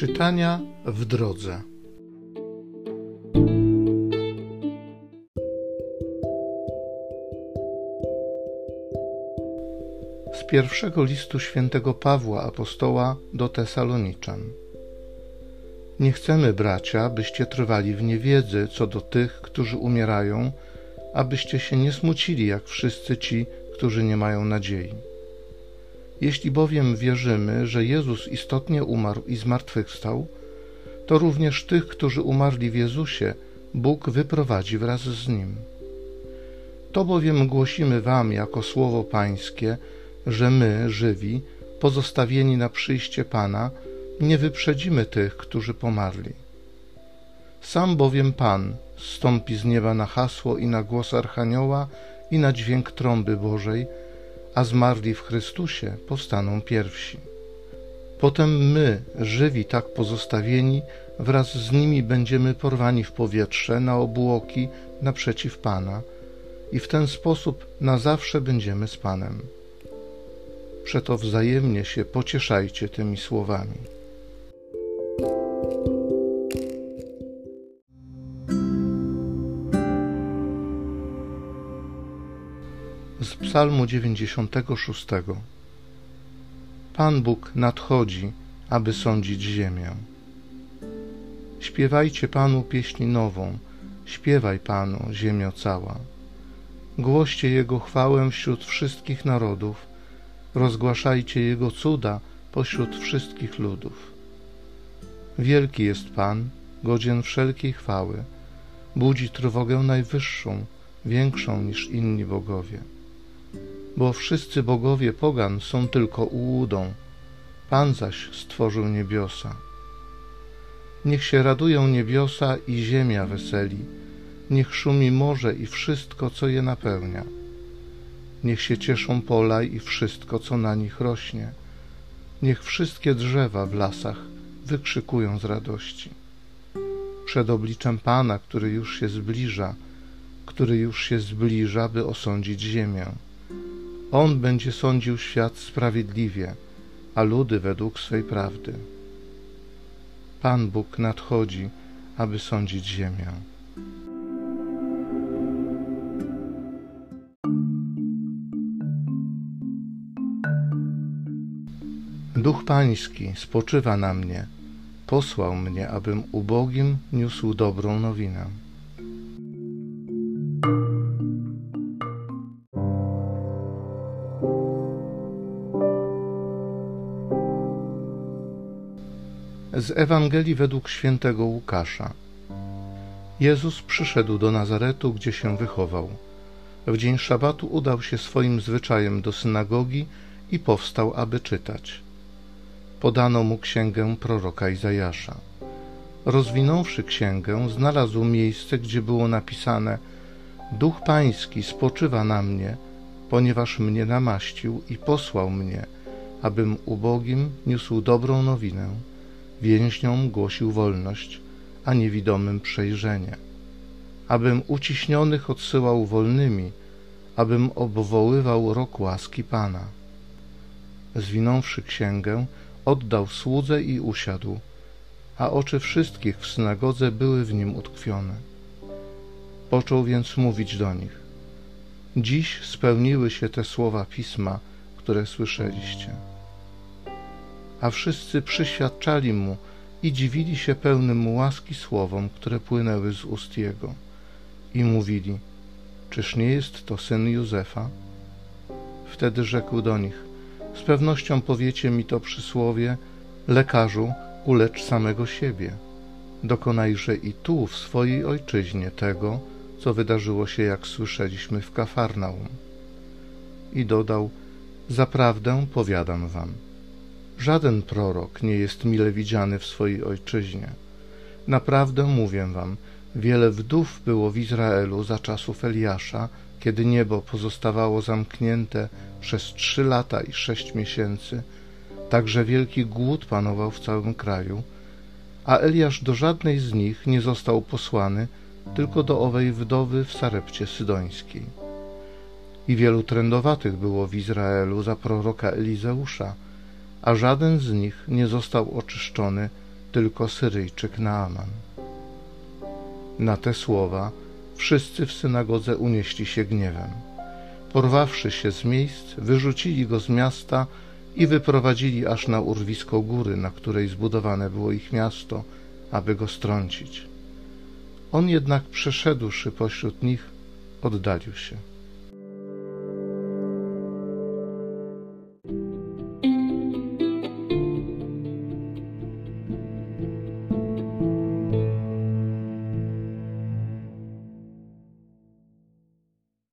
Czytania w drodze. Z pierwszego listu świętego Pawła apostoła do Tesaloniczan. Nie chcemy, bracia, byście trwali w niewiedzy co do tych, którzy umierają, abyście się nie smucili jak wszyscy ci, którzy nie mają nadziei. Jeśli bowiem wierzymy, że Jezus istotnie umarł i zmartwychwstał, to również tych, którzy umarli w Jezusie, Bóg wyprowadzi wraz z Nim. To bowiem głosimy Wam jako słowo Pańskie, że my, żywi, pozostawieni na przyjście Pana, nie wyprzedzimy tych, którzy pomarli. Sam bowiem Pan stąpi z nieba na hasło i na głos Archanioła i na dźwięk trąby Bożej, a zmarli w Chrystusie powstaną pierwsi. Potem my, żywi tak pozostawieni, wraz z nimi będziemy porwani w powietrze na obłoki naprzeciw Pana i w ten sposób na zawsze będziemy z Panem. Przeto wzajemnie się pocieszajcie tymi słowami. Z Psalmu 96. Pan Bóg nadchodzi, aby sądzić ziemię. Śpiewajcie Panu pieśń nową, śpiewaj Panu, ziemio cała. Głoście Jego chwałę wśród wszystkich narodów, rozgłaszajcie Jego cuda pośród wszystkich ludów. Wielki jest Pan, godzien wszelkiej chwały, budzi trwogę najwyższą, większą niż inni bogowie bo wszyscy bogowie pogan są tylko ułudą, Pan zaś stworzył niebiosa. Niech się radują niebiosa i ziemia weseli, niech szumi morze i wszystko, co je napełnia. Niech się cieszą pola i wszystko, co na nich rośnie. Niech wszystkie drzewa w lasach wykrzykują z radości. Przed obliczem Pana, który już się zbliża, który już się zbliża, by osądzić ziemię. On będzie sądził świat sprawiedliwie, a ludy według swej prawdy. Pan Bóg nadchodzi, aby sądzić ziemię. Duch Pański spoczywa na mnie, posłał mnie, abym ubogim niósł dobrą nowinę. Z Ewangelii według świętego Łukasza. Jezus przyszedł do Nazaretu, gdzie się wychował. W dzień szabatu udał się swoim zwyczajem do synagogi i powstał, aby czytać. Podano mu księgę proroka Izajasza. Rozwinąwszy księgę, znalazł miejsce, gdzie było napisane: Duch Pański spoczywa na mnie, ponieważ mnie namaścił i posłał mnie, abym ubogim niósł dobrą nowinę więźniom głosił wolność, a niewidomym przejrzenie. Abym uciśnionych odsyłał wolnymi, abym obwoływał rok łaski Pana. Zwinąwszy księgę, oddał słudze i usiadł, a oczy wszystkich w synagodze były w nim utkwione. Począł więc mówić do nich: Dziś spełniły się te słowa pisma, które słyszeliście a wszyscy przyświadczali mu i dziwili się pełnym łaski słowom, które płynęły z ust jego. I mówili, czyż nie jest to syn Józefa? Wtedy rzekł do nich, z pewnością powiecie mi to przysłowie, lekarzu, ulecz samego siebie. Dokonajże i tu, w swojej ojczyźnie, tego, co wydarzyło się, jak słyszeliśmy w Kafarnaum. I dodał, zaprawdę powiadam wam, Żaden prorok nie jest mile widziany w swojej ojczyźnie. Naprawdę mówię wam, wiele wdów było w Izraelu za czasów Eliasza, kiedy niebo pozostawało zamknięte przez trzy lata i sześć miesięcy, także wielki głód panował w całym kraju, a Eliasz do żadnej z nich nie został posłany, tylko do owej wdowy w Sarepcie Sydońskiej. I wielu trędowatych było w Izraelu za proroka Elizeusza, a żaden z nich nie został oczyszczony, tylko Syryjczyk Naaman. Na te słowa wszyscy w synagodze unieśli się gniewem. Porwawszy się z miejsc, wyrzucili go z miasta i wyprowadzili aż na urwisko góry, na której zbudowane było ich miasto, aby go strącić. On jednak przeszedłszy pośród nich, oddalił się.